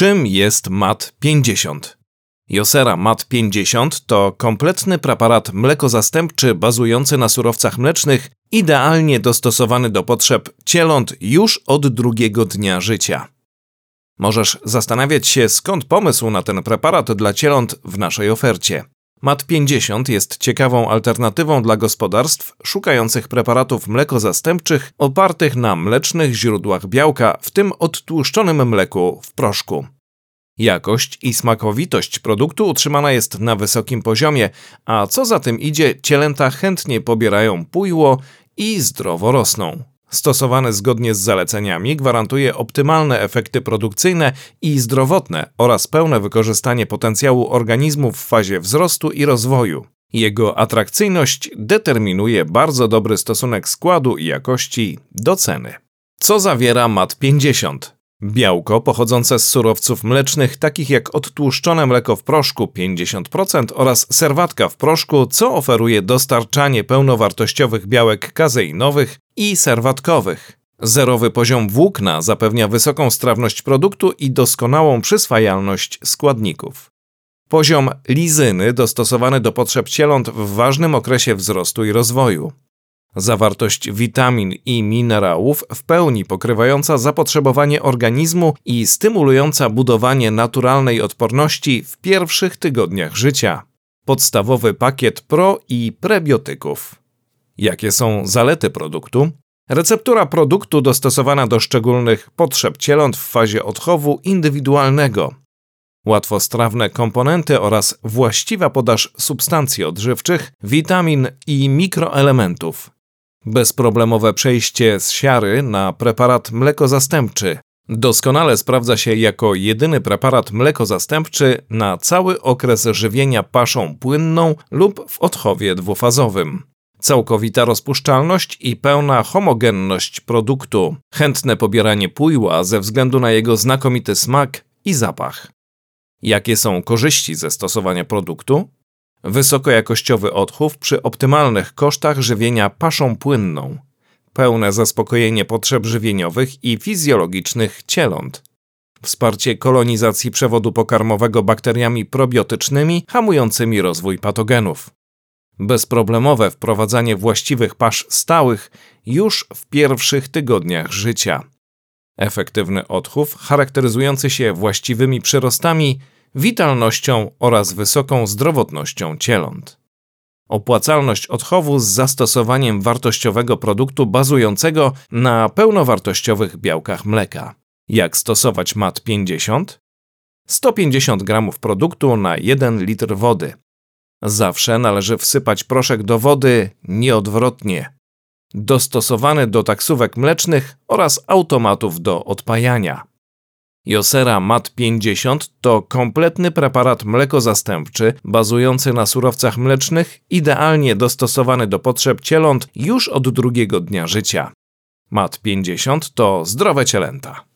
Czym jest MAT 50? Josera MAT 50 to kompletny preparat mlekozastępczy bazujący na surowcach mlecznych, idealnie dostosowany do potrzeb cieląt już od drugiego dnia życia. Możesz zastanawiać się, skąd pomysł na ten preparat dla cieląt w naszej ofercie. MAT50 jest ciekawą alternatywą dla gospodarstw szukających preparatów mlekozastępczych opartych na mlecznych źródłach białka, w tym odtłuszczonym mleku w proszku. Jakość i smakowitość produktu utrzymana jest na wysokim poziomie, a co za tym idzie, cielęta chętnie pobierają pujło i zdrowo rosną. Stosowany zgodnie z zaleceniami gwarantuje optymalne efekty produkcyjne i zdrowotne oraz pełne wykorzystanie potencjału organizmu w fazie wzrostu i rozwoju. Jego atrakcyjność determinuje bardzo dobry stosunek składu i jakości do ceny. Co zawiera MAT 50? Białko pochodzące z surowców mlecznych, takich jak odtłuszczone mleko w proszku 50% oraz serwatka w proszku, co oferuje dostarczanie pełnowartościowych białek kazeinowych i serwatkowych. Zerowy poziom włókna zapewnia wysoką strawność produktu i doskonałą przyswajalność składników. Poziom lizyny dostosowany do potrzeb cieląt w ważnym okresie wzrostu i rozwoju. Zawartość witamin i minerałów w pełni pokrywająca zapotrzebowanie organizmu i stymulująca budowanie naturalnej odporności w pierwszych tygodniach życia. Podstawowy pakiet pro i prebiotyków. Jakie są zalety produktu? Receptura produktu dostosowana do szczególnych potrzeb cieląt w fazie odchowu indywidualnego. Łatwostrawne komponenty oraz właściwa podaż substancji odżywczych, witamin i mikroelementów. Bezproblemowe przejście z siary na preparat mlekozastępczy. Doskonale sprawdza się jako jedyny preparat mlekozastępczy na cały okres żywienia paszą płynną lub w odchowie dwufazowym. Całkowita rozpuszczalność i pełna homogenność produktu. Chętne pobieranie pujła ze względu na jego znakomity smak i zapach. Jakie są korzyści ze stosowania produktu? Wysokojakościowy odchów przy optymalnych kosztach żywienia paszą płynną, pełne zaspokojenie potrzeb żywieniowych i fizjologicznych cieląt, wsparcie kolonizacji przewodu pokarmowego bakteriami probiotycznymi hamującymi rozwój patogenów, bezproblemowe wprowadzanie właściwych pasz stałych już w pierwszych tygodniach życia, efektywny odchów charakteryzujący się właściwymi przyrostami witalnością oraz wysoką zdrowotnością cieląt. Opłacalność odchowu z zastosowaniem wartościowego produktu bazującego na pełnowartościowych białkach mleka. Jak stosować MAT 50? 150 g produktu na 1 litr wody. Zawsze należy wsypać proszek do wody nieodwrotnie. Dostosowany do taksówek mlecznych oraz automatów do odpajania. Josera MAT 50 to kompletny preparat mlekozastępczy bazujący na surowcach mlecznych, idealnie dostosowany do potrzeb cieląt już od drugiego dnia życia. MAT 50 to zdrowe cielęta.